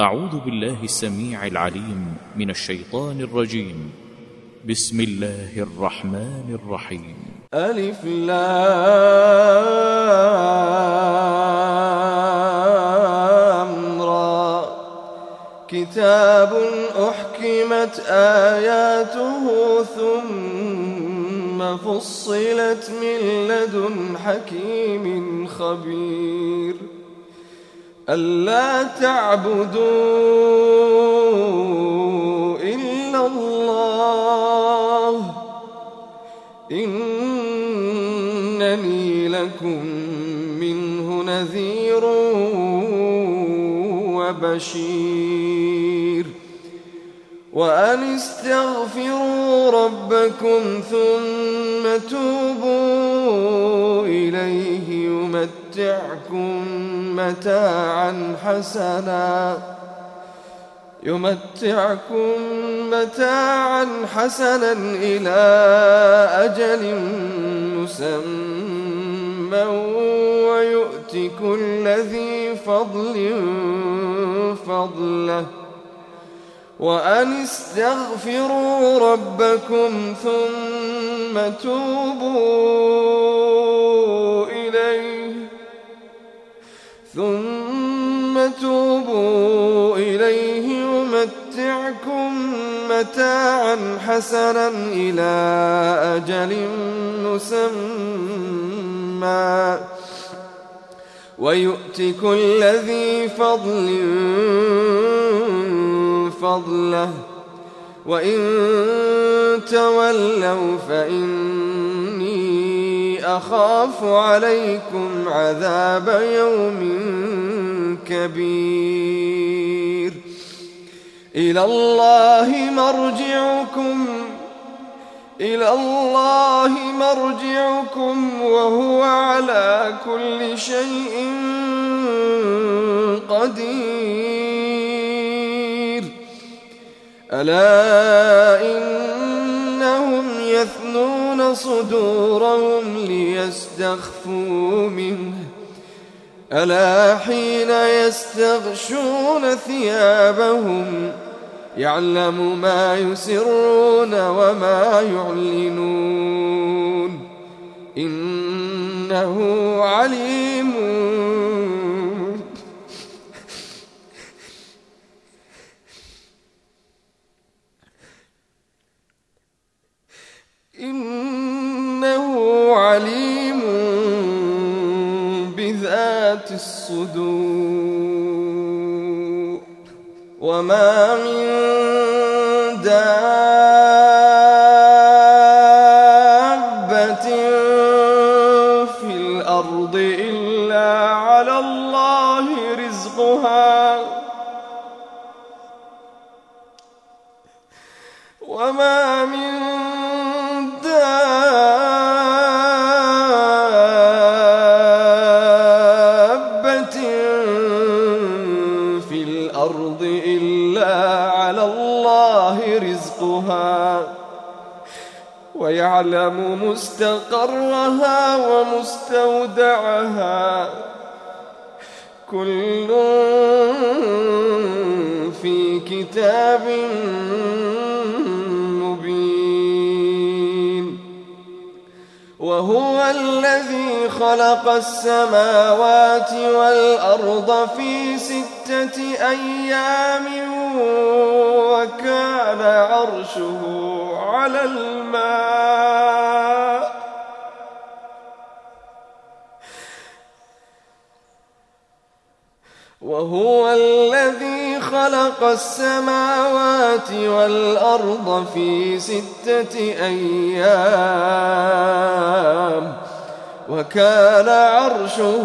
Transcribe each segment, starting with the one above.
أعوذ بالله السميع العليم من الشيطان الرجيم. بسم الله الرحمن الرحيم. ألف لام را كتاب أحكمت آياته ثم فصلت من لدن حكيم خبير. ألا تعبدوا إلا الله إنني لكم منه نذير وبشير وأن استغفروا ربكم ثم توبوا إليه يمتعكم متاعا حسنا. يمتعكم متاعا حسنا إلى أجل مسمى. ويؤتك كل ذي فضل فضله. وأن استغفروا ربكم ثم توبوا إليه. ثم توبوا إليه يمتعكم متاعا حسنا إلى أجل مسمى. ويؤت كل ذي فضل فضله. وإن تولوا فإني أخاف عليكم عذاب يوم كبير. إلى الله مرجعكم إلى الله مرجعكم وهو على كل شيء قدير. ألا إنهم يثنون صدورهم ليستخفوا منه. ألا حين يستغشون ثيابهم يعلم ما يسرون وما يعلنون. إنه عليم عليم بذات الصدور. وما من دابة في الأرض إلا على الله رزقها. وما ويعلم مستقرها ومستودعها. كل في كتاب مبين. وهو الذي خلق السماوات والأرض في ستة أيام وكان عرشه على الماء. وهو الذي خلق السماوات والأرض في ستة أيام. وكان عرشه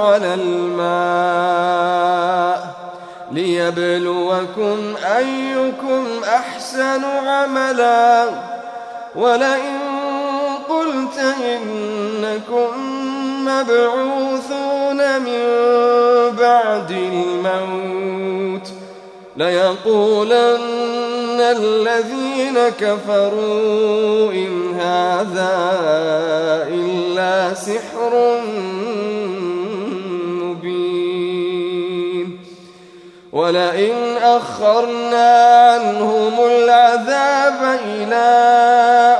على الماء ليبلوكم أيكم أحسن عملا ولئن قلت إنكم مبعوثون من بعد الموت ليقولن الذين كفروا إن هذا إلا سحر مبين. ولئن أخرنا عنهم العذاب إلى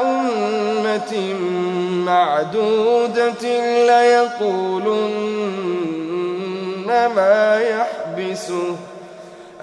أمة معدودة ليقولن ما يحبسه.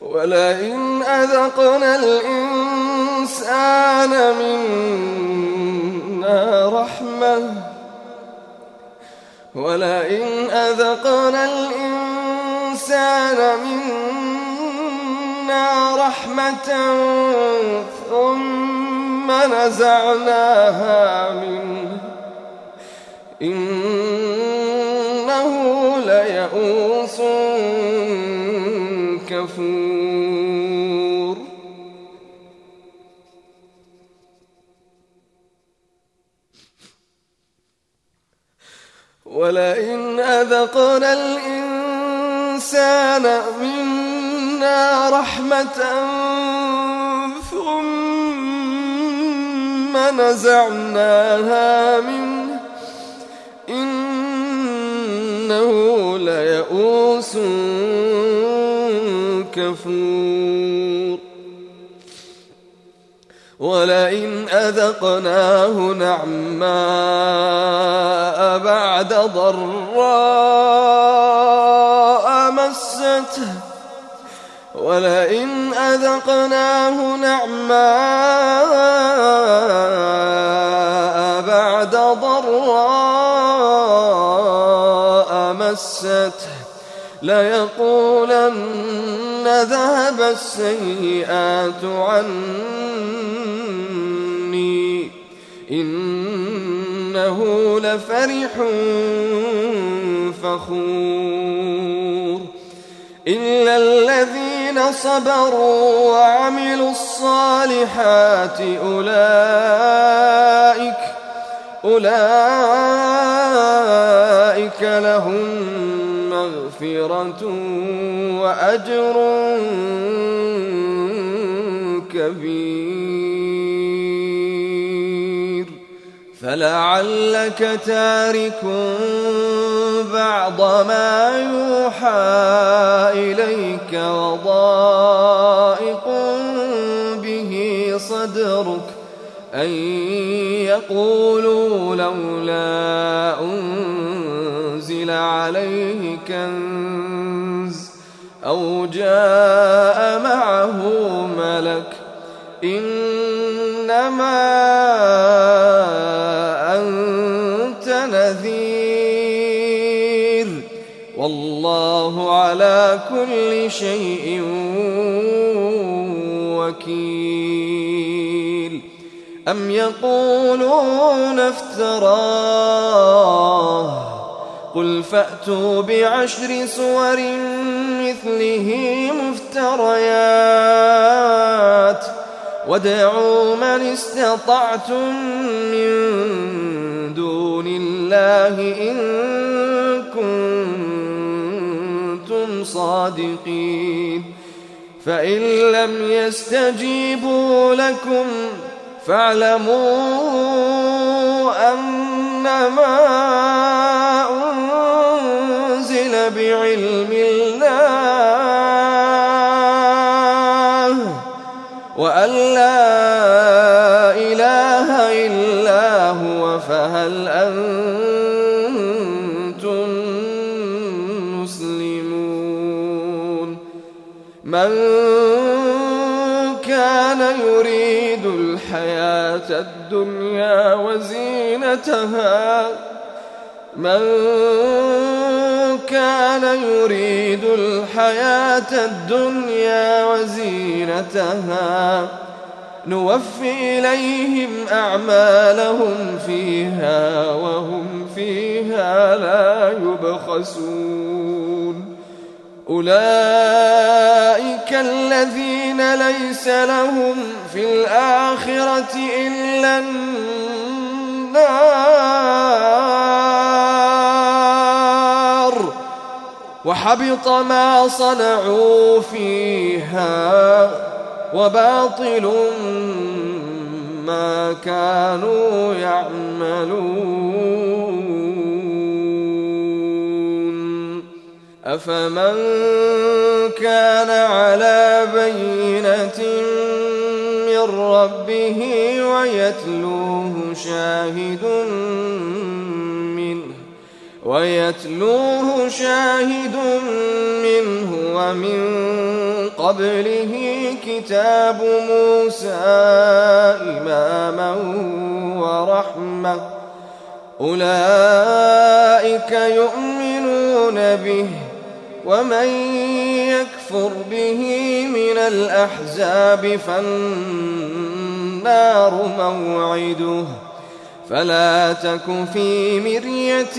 ولئن أذقنا الإنسان منا رحمة ولئن أذقنا الإنسان منا رحمة ثم نزعناها منه إنه ليئوس كفور ولئن أذقنا الإنسان منا رحمة ثم نزعناها منه إنه ليئوس كفور. ولئن أذقناه نعماء بعد ضراء مسته. ولئن أذقناه نعماء بعد ضراء مسته. ليقولن ذهب السيئات عني. إنه لفرح فخور. إلا الذين صبروا وعملوا الصالحات أولئك أولئك لهم مغفرة وأجر كبير. فلعلك تارك بعض ما يوحى إليك وضائق به صدرك أن يقولوا لولا أنزل عليه كنز أو جاء معه ملك إنما أنت نذير والله على كل شيء وكيل أم يقولون افتراه قل فأتوا بعشر سور مثله مفتريات وادعوا من استطعتم من دون الله إن كنتم صادقين فإن لم يستجيبوا لكم فاعلموا أنما أنزل بعلم الله وأن لا إله إلا هو فهل أنتم مسلمون من كان يريد الحياة الدنيا وزينتها من كان يريد الحياة الدنيا وزينتها نوفي إليهم أعمالهم فيها وهم فيها لا يبخسون. أولئك الذين ليس لهم في الآخرة إلا النار. وحبط ما صنعوا فيها وباطل ما كانوا يعملون. أفمن كان على بينة من ربه ويتلوه شاهد ويتلوه شاهد منه ومن قبله كتاب موسى إماما ورحمة. أولئك يؤمنون به ومن يكفر به من الأحزاب فالنار موعده. فلا تك في مرية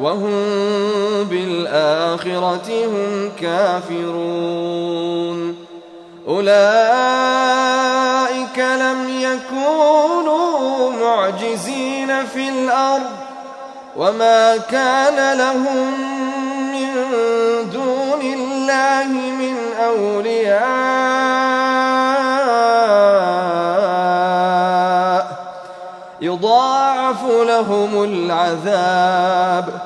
وهم بالآخرة هم كافرون. أولئك لم يكونوا معجزين في الأرض. وما كان لهم من دون الله من أولياء. يضاعف لهم العذاب.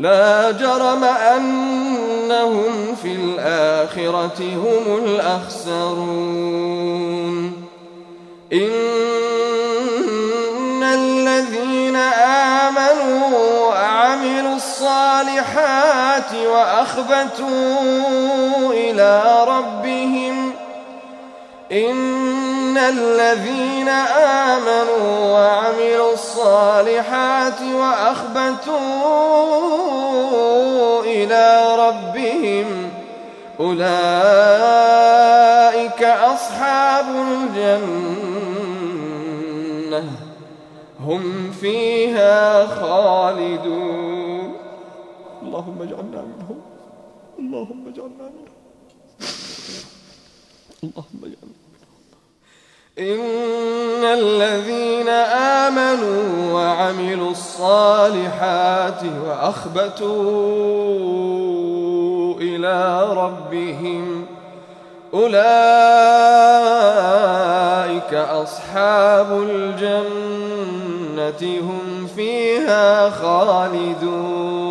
لا جرم أنهم في الآخرة هم الأخسرون. إن الذين آمنوا وعملوا الصالحات وأخبتوا إلى ربهم إن الذين آمنوا وعملوا الصالحات وأخبتوا إلى ربهم أولئك أصحاب الجنة. هم فيها خالدون. اللهم اجعلنا منهم. اللهم اجعلنا منهم. اللهم اجعلنا إن الذين آمنوا وعملوا الصالحات وأخبتوا إلى ربهم أولئك أصحاب الجنة هم فيها خالدون.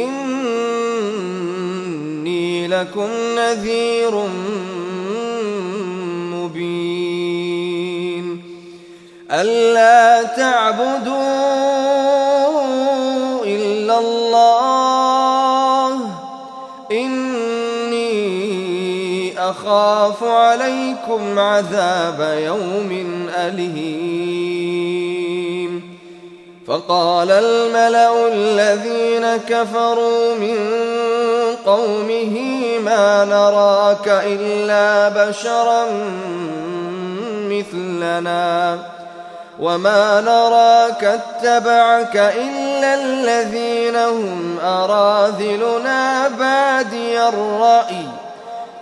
لكم نذير مبين. ألا تعبدوا إلا الله. إني أخاف عليكم عذاب يوم أليم. فقال الملأ الذين كفروا من قومه ما نراك إلا بشرا مثلنا وما نراك اتبعك إلا الذين هم أراذلنا بادي الرأي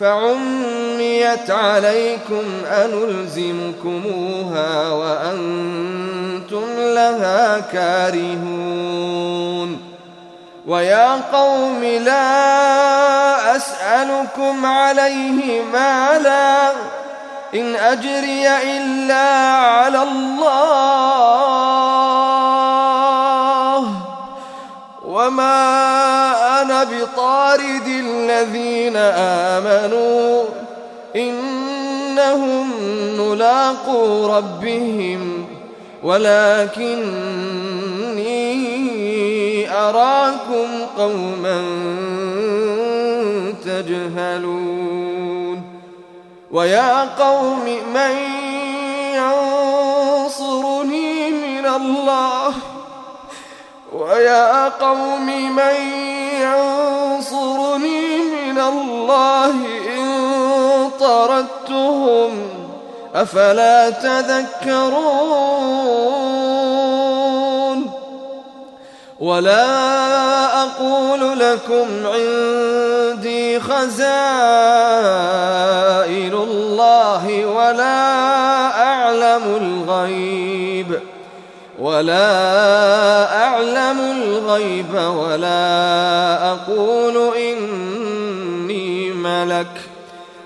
فعميت عليكم أنلزمكموها وأنتم لها كارهون ويا قوم لا أسألكم عليه مالا إن أجري إلا على الله وما بطارد الذين آمنوا إنهم ملاقو ربهم ولكني أراكم قوما تجهلون ويا قوم من ينصرني من الله ويا قوم من ينصرني الله إن طردتهم أفلا تذكرون ولا أقول لكم عندي خزائن الله ولا أعلم الغيب ولا أعلم الغيب ولا أقول ملك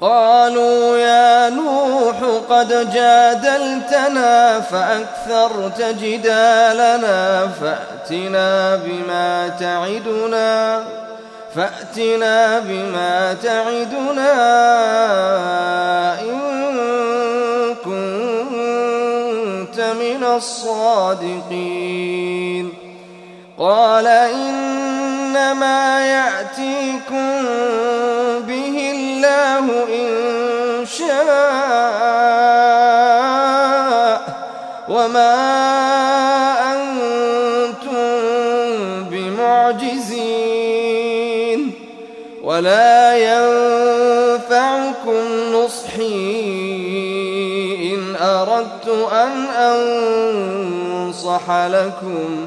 قالوا يا نوح قد جادلتنا فأكثرت جدالنا فأتنا بما تعدنا فأتنا بما تعدنا إن كنت من الصادقين. قال إنما يأتيكم الله إن شاء وما أنتم بمعجزين ولا ينفعكم نصحي إن أردت أن أنصح لكم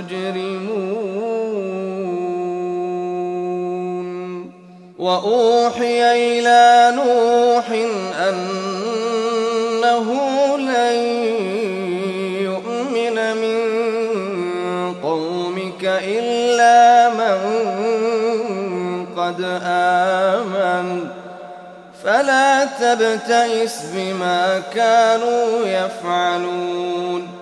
تجرمون. وأوحي إلى نوح أنه لن يؤمن من قومك إلا من قد آمن. لا تبتئس بما كانوا يفعلون.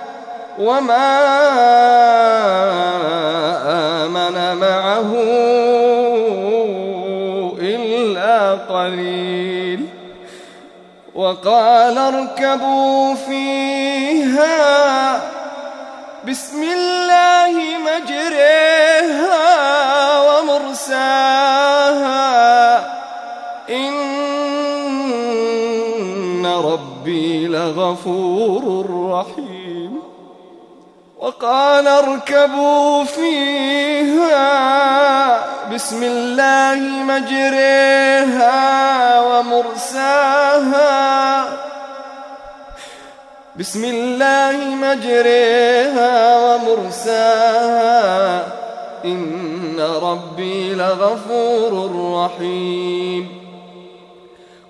وما آمن معه إلا قليل وقال اركبوا فيها بسم الله مجريها ومرساها إن ربي لغفور رحيم وقال اركبوا فيها بسم الله مجريها ومرساها. بسم الله مجريها ومرساها. إن ربي لغفور رحيم.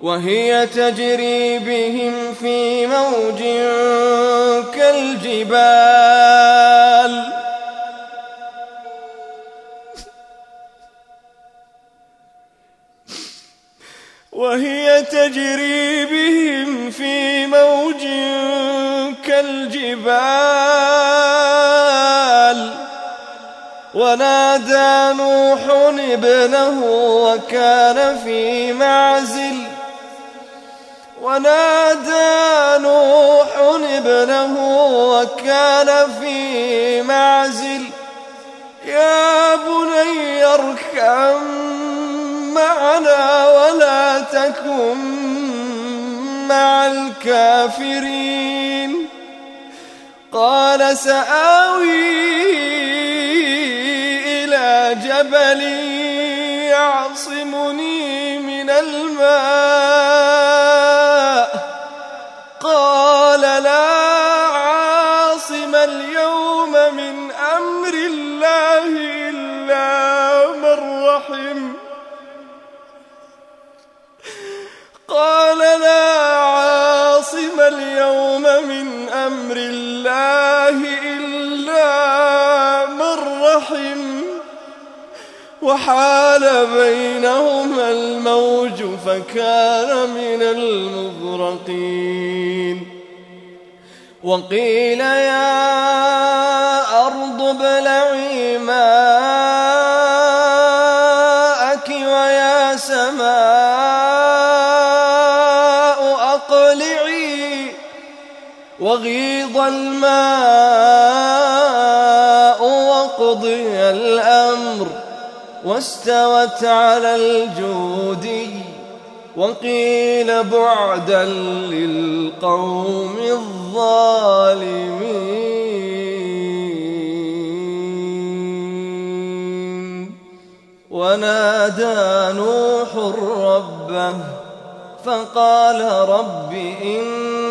وهي تجري بهم في موج كالجبال. وهي تجري بهم في موج كالجبال. ونادى نوح ابنه وكان في معزل. ونادى نوح ابنه وكان في معزل يا بني اركم معنا ولا تكن مع الكافرين. قال سآوي إلى جبل يعصمني من الماء. قال لا عاصم اليوم من أمر الله إلا من رحم. وحال بينهما الموج فكان من المغرقين. وقيل يا أرض ابلعي الماء وقضي الأمر واستوت على الجودي وقيل بعدا للقوم الظالمين. ونادى نوح ربه فقال رب إن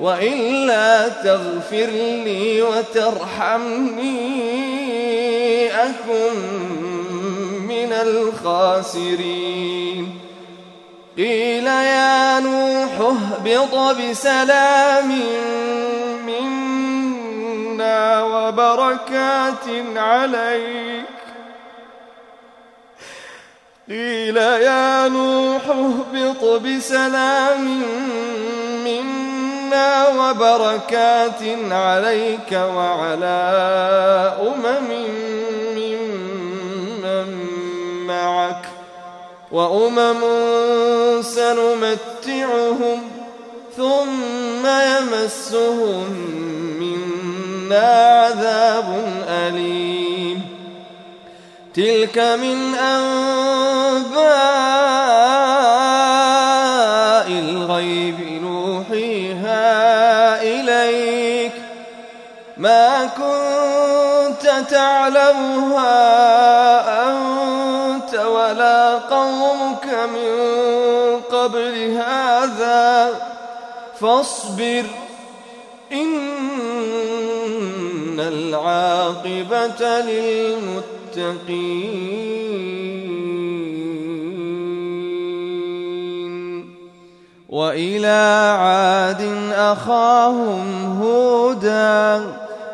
وإلا تغفر لي وترحمني أكن من الخاسرين. قيل يا نوح اهبط بسلام منا وبركات عليك. قيل يا نوح اهبط بسلام منا وبركات عليك وعلى أمم ممن معك وأمم سنمتعهم ثم يمسهم منا عذاب أليم تلك من أنباء تعلمها أنت ولا قومك من قبل هذا فاصبر إن العاقبة للمتقين. وإلى عاد أخاهم هودا.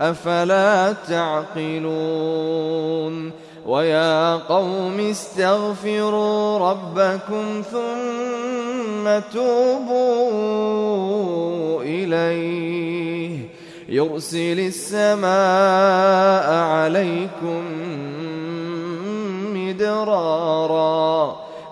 أفلا تعقلون ويا قوم استغفروا ربكم ثم توبوا إليه يرسل السماء عليكم مدرارا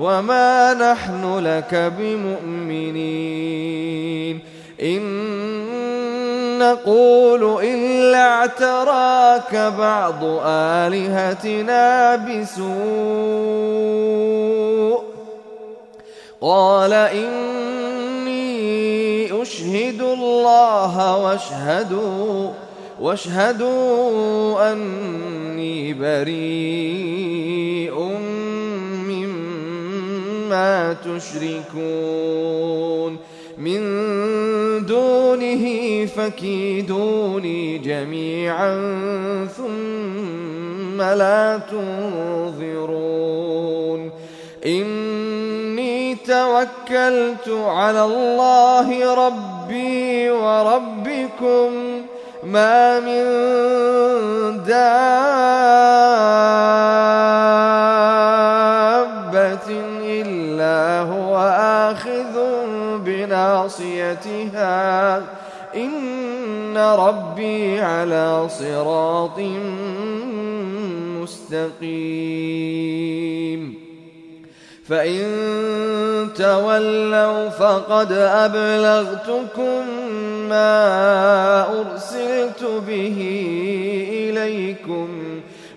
وما نحن لك بمؤمنين إن نقول إلا اعتراك بعض آلهتنا بسوء قال إني أشهد الله واشهدوا واشهدوا أني بريء مما تشركون من دونه فكيدوني جميعا ثم لا تنظرون. إني توكلت على الله ربي وربكم ما من دابة ربي على صراط مستقيم. فإن تولوا فقد أبلغتكم ما أرسلت به إليكم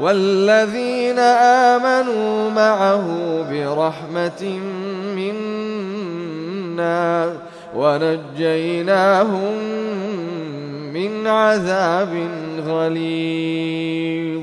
والذين آمنوا معه برحمة منا ونجيناهم من عذاب غليظ.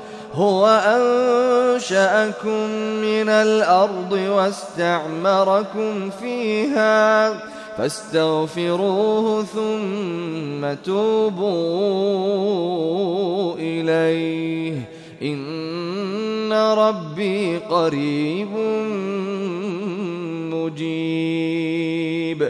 هو أنشأكم من الأرض واستعمركم فيها فاستغفروه ثم توبوا إليه. إن ربي قريب مجيب.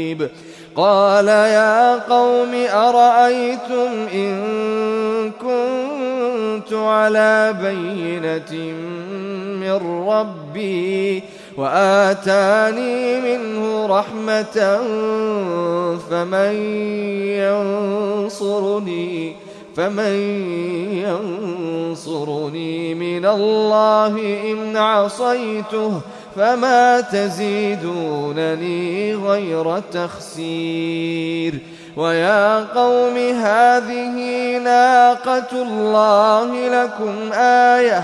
مريب قال يا قوم أرأيتم إن كنت على بينة من ربي وآتاني منه رحمة فمن ينصرني فمن ينصرني من الله إن عصيته. فما تزيدونني غير تخسير ويا قوم هذه ناقة الله لكم آية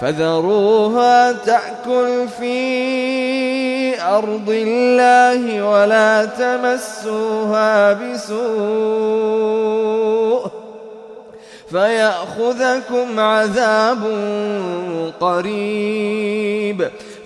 فذروها تأكل في أرض الله ولا تمسوها بسوء فيأخذكم عذاب قريب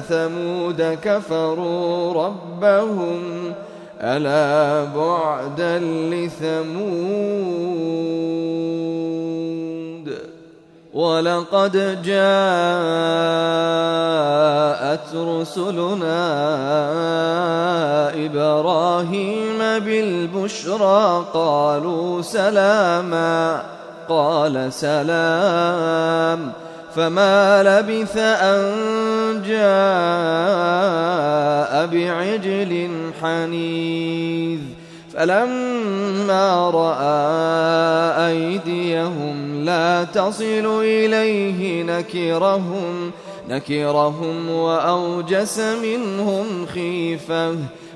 ثمود كفروا ربهم ألا بعدا لثمود ولقد جاءت رسلنا إبراهيم بالبشرى قالوا سلاما قال سلام فما لبث أن جاء بعجل حنيذ فلما رأى أيديهم لا تصل إليه نكرهم نكرهم وأوجس منهم خيفة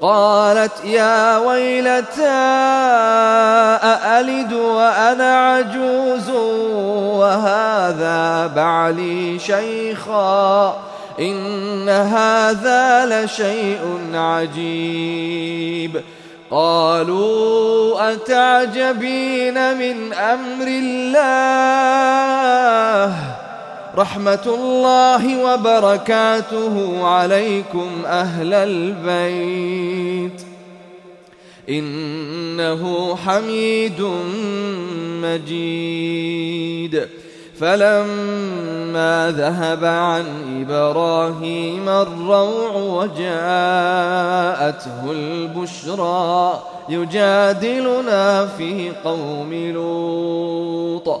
قالت يا ويلتى أألد وأنا عجوز وهذا بعلي شيخا إن هذا لشيء عجيب قالوا أتعجبين من أمر الله رحمة الله وبركاته عليكم أهل البيت. إنه حميد مجيد. فلما ذهب عن إبراهيم الروع وجاءته البشرى يجادلنا في قوم لوط.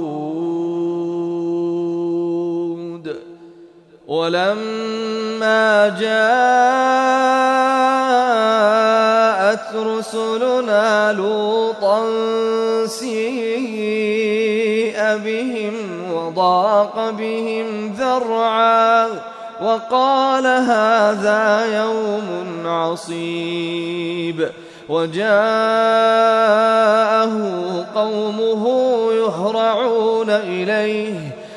ولما جاءت رسلنا لوطا سيئ بهم وضاق بهم ذرعا وقال هذا يوم عصيب وجاءه قومه يهرعون إليه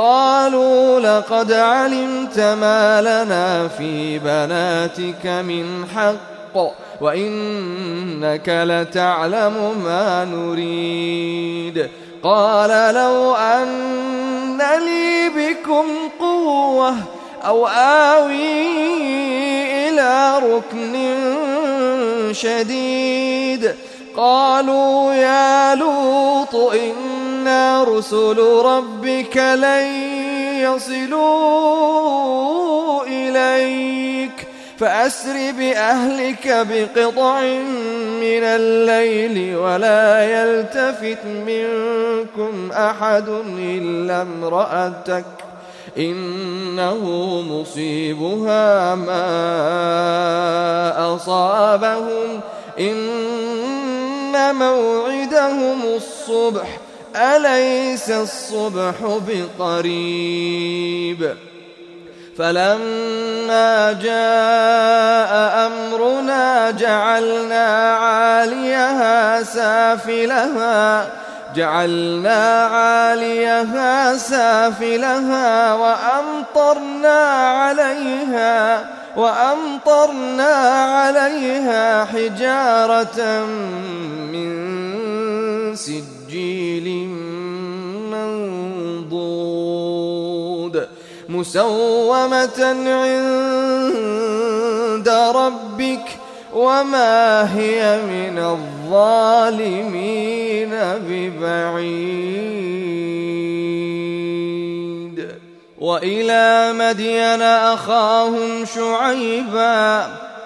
قالوا لقد علمت ما لنا في بناتك من حق وإنك لتعلم ما نريد. قال لو أن لي بكم قوة أو آوي إلى ركن شديد. قالوا يا لوط إنا رسل ربك لن يصلوا إليك فأسر بأهلك بقطع من الليل ولا يلتفت منكم أحد إلا امرأتك إنه مصيبها ما أصابهم إن موعدهم الصبح أليس الصبح بقريب؟ فلما جاء أمرنا جعلنا عاليها سافلها جعلنا عاليها سافلها وأمطرنا عليها وأمطرنا عليها حجارة من سجيل منضود مسومة عند ربك وما هي من الظالمين ببعيد وإلى مدين أخاهم شعيبا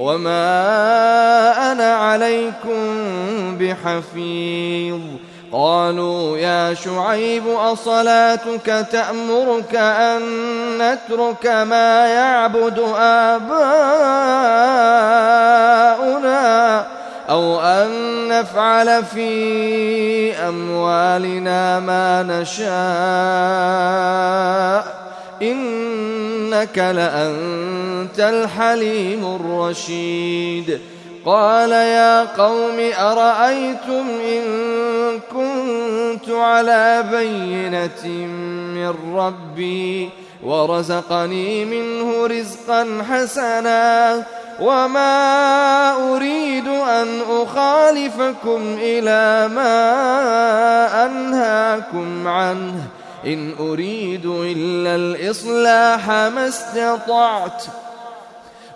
وما أنا عليكم بحفيظ قالوا يا شعيب أصلاتك تأمرك أن نترك ما يعبد آباؤنا أو أن نفعل في أموالنا ما نشاء إنك لأنت الحليم الرشيد. قال يا قوم أرأيتم إن كنت على بينة من ربي ورزقني منه رزقا حسنا وما أريد أن أخالفكم إلى ما أنهاكم عنه. إن أريد إلا الإصلاح ما استطعت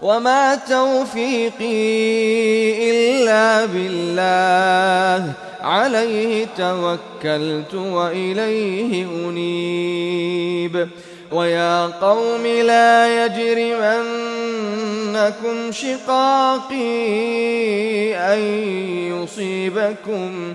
وما توفيقي إلا بالله. عليه توكلت وإليه أنيب. ويا قوم لا يجرمنكم شقاقي أن يصيبكم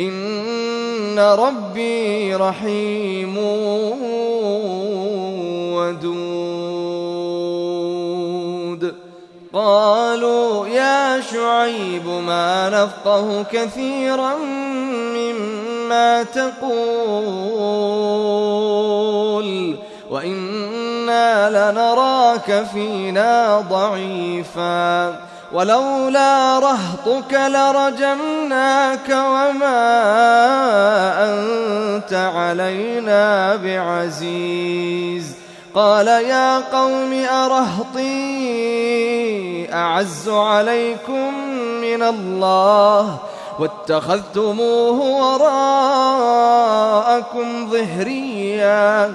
إن ربي رحيم ودود. قالوا يا شعيب ما نفقه كثيرا مما تقول وإنا لنراك فينا ضعيفاً. ولولا رهطك لرجمناك وما أنت علينا بعزيز. قال يا قوم أرهطي أعز عليكم من الله واتخذتموه وراءكم ظهريا.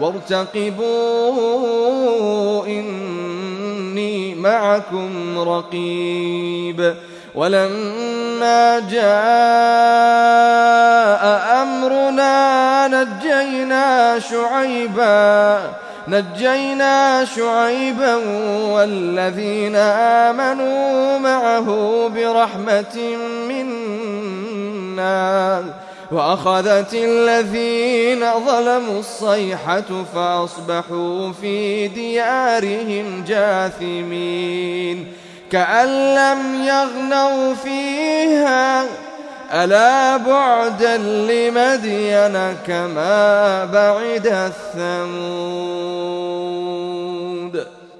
وارتقبوا إني معكم رقيب. ولما جاء أمرنا نجينا شعيبا نجينا شعيبا والذين آمنوا معه برحمة منا. وأخذت الذين ظلموا الصيحة فأصبحوا في ديارهم جاثمين كأن لم يغنوا فيها ألا بعدا لمدين كما بعد الثمود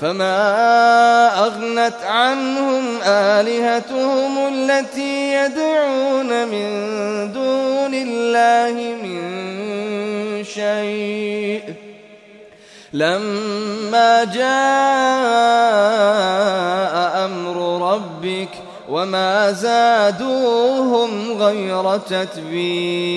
فما أغنت عنهم آلهتهم التي يدعون من دون الله من شيء. لما جاء أمر ربك وما زادوهم غير تتبيب.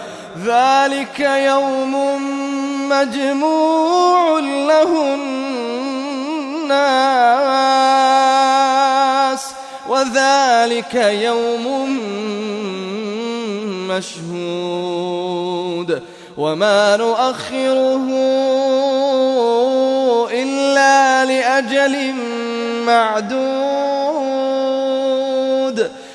ذلك يوم مجموع له الناس وذلك يوم مشهود. وما نؤخره إلا لأجل معدود.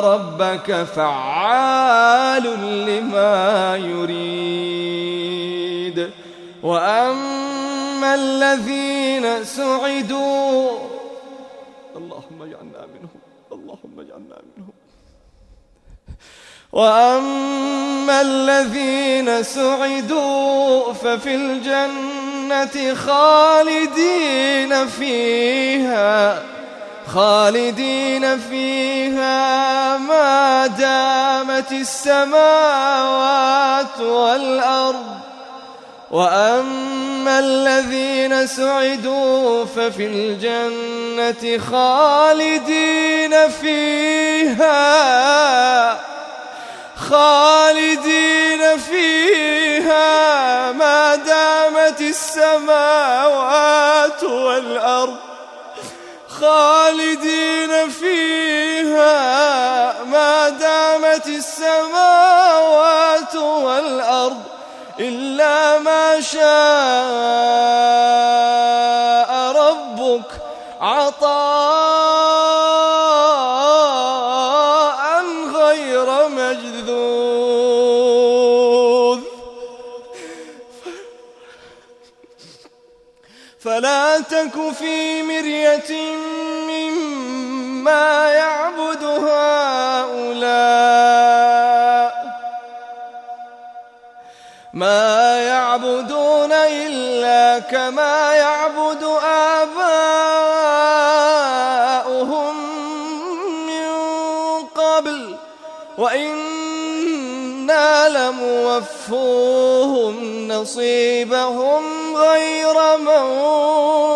ربك فعال لما يريد. وأما الذين سعدوا اللهم اجعلنا منهم اللهم اجعلنا منهم. وأما الذين سعدوا ففي الجنة خالدين فيها. خالدين فيها ما دامت السماوات والأرض. وأما الذين سعدوا ففي الجنة خالدين فيها. خالدين فيها ما دامت السماوات والأرض. خالدين فيها ما دامت السماوات والأرض إلا ما شاء مما يعبد هؤلاء ما يعبدون إلا كما يعبد آباؤهم من قبل وإن إنا لموفوهم نصيبهم غير منقوص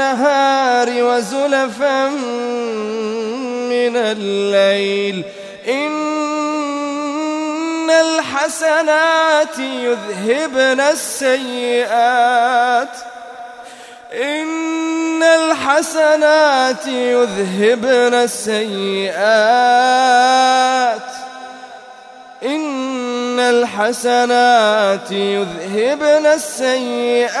النهار وزلفا من الليل. إن الحسنات يذهبن السيئات. إن الحسنات يذهبن السيئات. إن الحسنات يذهبن السيئات.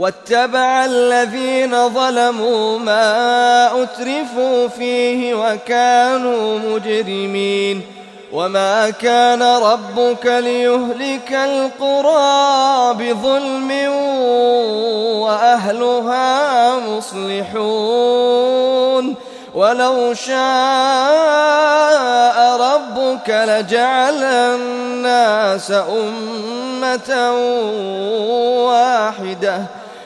واتبع الذين ظلموا ما أترفوا فيه وكانوا مجرمين وما كان ربك ليهلك القرى بظلم وأهلها مصلحون ولو شاء ربك لجعل الناس أمة واحدة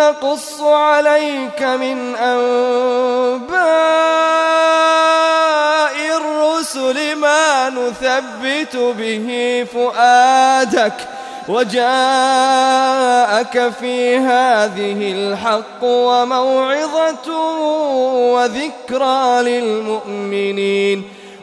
نقص عليك من أنباء الرسل ما نثبت به فؤادك وجاءك في هذه الحق وموعظة وذكرى للمؤمنين